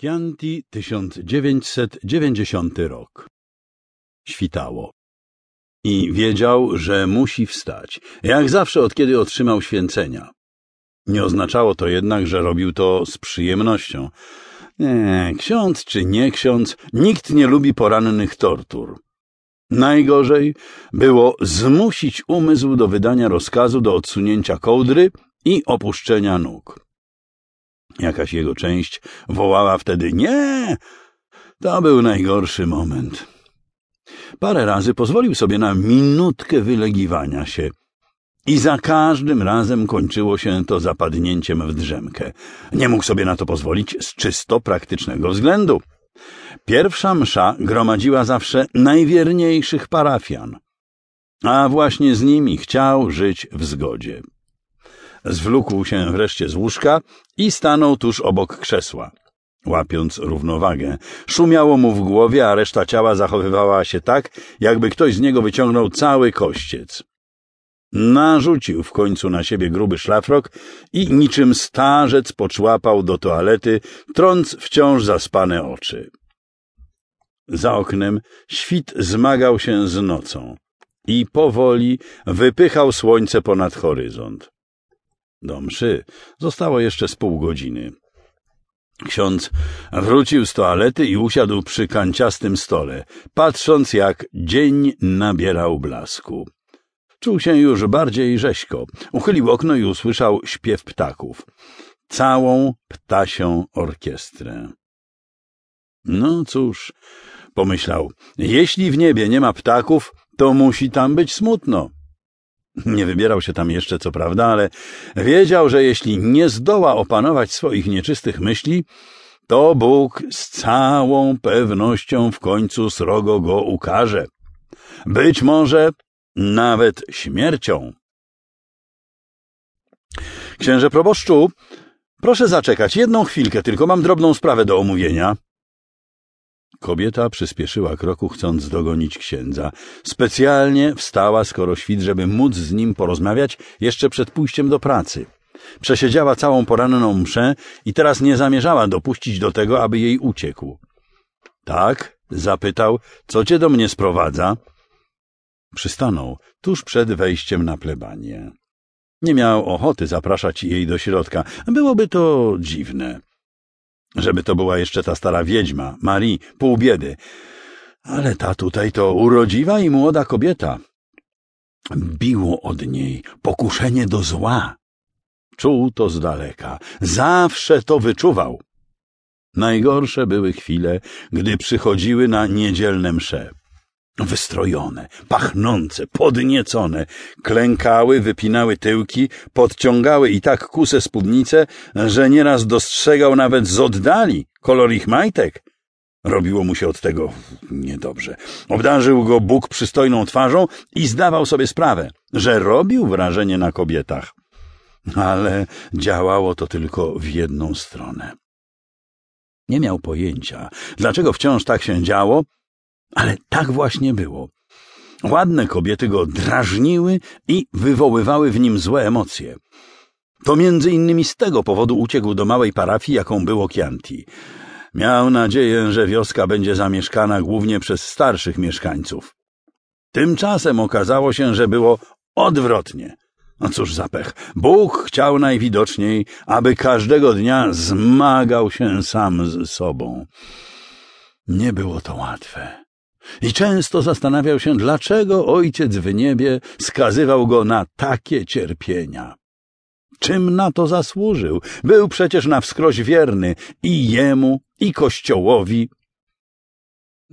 Chianti 1990 rok. Świtało. I wiedział, że musi wstać, jak zawsze od kiedy otrzymał święcenia. Nie oznaczało to jednak, że robił to z przyjemnością. Nie, ksiądz czy nie ksiądz, nikt nie lubi porannych tortur. Najgorzej było zmusić umysł do wydania rozkazu do odsunięcia kołdry i opuszczenia nóg. Jakaś jego część wołała wtedy nie. To był najgorszy moment. Parę razy pozwolił sobie na minutkę wylegiwania się i za każdym razem kończyło się to zapadnięciem w drzemkę. Nie mógł sobie na to pozwolić z czysto praktycznego względu. Pierwsza msza gromadziła zawsze najwierniejszych parafian, a właśnie z nimi chciał żyć w zgodzie. Zwlókł się wreszcie z łóżka i stanął tuż obok krzesła. Łapiąc równowagę, szumiało mu w głowie, a reszta ciała zachowywała się tak, jakby ktoś z niego wyciągnął cały kościec. Narzucił w końcu na siebie gruby szlafrok i niczym starzec poczłapał do toalety, trąc wciąż zaspane oczy. Za oknem świt zmagał się z nocą i powoli wypychał słońce ponad horyzont. Do mszy zostało jeszcze z pół godziny. Ksiądz wrócił z toalety i usiadł przy kanciastym stole, patrząc jak dzień nabierał blasku. Czuł się już bardziej rzeźko. Uchylił okno i usłyszał śpiew ptaków. Całą ptasią orkiestrę. No cóż, pomyślał, jeśli w niebie nie ma ptaków, to musi tam być smutno. Nie wybierał się tam jeszcze, co prawda, ale wiedział, że jeśli nie zdoła opanować swoich nieczystych myśli, to Bóg z całą pewnością w końcu srogo go ukaże. Być może nawet śmiercią. Księże proboszczu, proszę zaczekać jedną chwilkę, tylko mam drobną sprawę do omówienia. Kobieta przyspieszyła kroku, chcąc dogonić księdza. Specjalnie wstała skoro świt, żeby móc z nim porozmawiać jeszcze przed pójściem do pracy. Przesiedziała całą poranną mszę i teraz nie zamierzała dopuścić do tego, aby jej uciekł. Tak? zapytał. Co cię do mnie sprowadza? Przystanął tuż przed wejściem na plebanię. Nie miał ochoty zapraszać jej do środka. Byłoby to dziwne żeby to była jeszcze ta stara wiedźma, Marie, pół biedy. Ale ta tutaj to urodziwa i młoda kobieta. Biło od niej pokuszenie do zła. Czuł to z daleka, zawsze to wyczuwał. Najgorsze były chwile, gdy przychodziły na niedzielne msze. Wystrojone, pachnące, podniecone, klękały, wypinały tyłki, podciągały i tak kuse spódnice, że nieraz dostrzegał nawet z oddali kolor ich majtek. Robiło mu się od tego niedobrze. Obdarzył go Bóg przystojną twarzą i zdawał sobie sprawę, że robił wrażenie na kobietach. Ale działało to tylko w jedną stronę. Nie miał pojęcia, dlaczego wciąż tak się działo, ale tak właśnie było. Ładne kobiety go drażniły i wywoływały w nim złe emocje. To między innymi z tego powodu uciekł do małej parafii, jaką było Chianti. Miał nadzieję, że wioska będzie zamieszkana głównie przez starszych mieszkańców. Tymczasem okazało się, że było odwrotnie. No cóż za pech. Bóg chciał najwidoczniej, aby każdego dnia zmagał się sam z sobą. Nie było to łatwe. I często zastanawiał się, dlaczego ojciec w niebie skazywał go na takie cierpienia. Czym na to zasłużył? Był przecież na wskroś wierny i jemu, i kościołowi.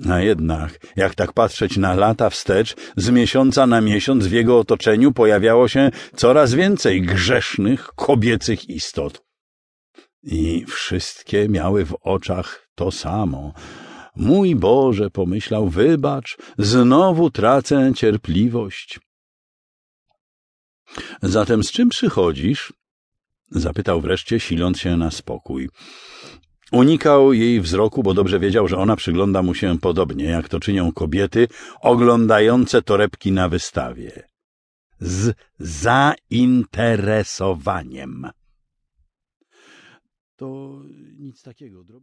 A jednak, jak tak patrzeć na lata wstecz, z miesiąca na miesiąc w jego otoczeniu pojawiało się coraz więcej grzesznych, kobiecych istot. I wszystkie miały w oczach to samo – Mój Boże, pomyślał, wybacz, znowu tracę cierpliwość. Zatem z czym przychodzisz? Zapytał wreszcie, siląc się na spokój. Unikał jej wzroku, bo dobrze wiedział, że ona przygląda mu się podobnie, jak to czynią kobiety oglądające torebki na wystawie. Z zainteresowaniem. To nic takiego.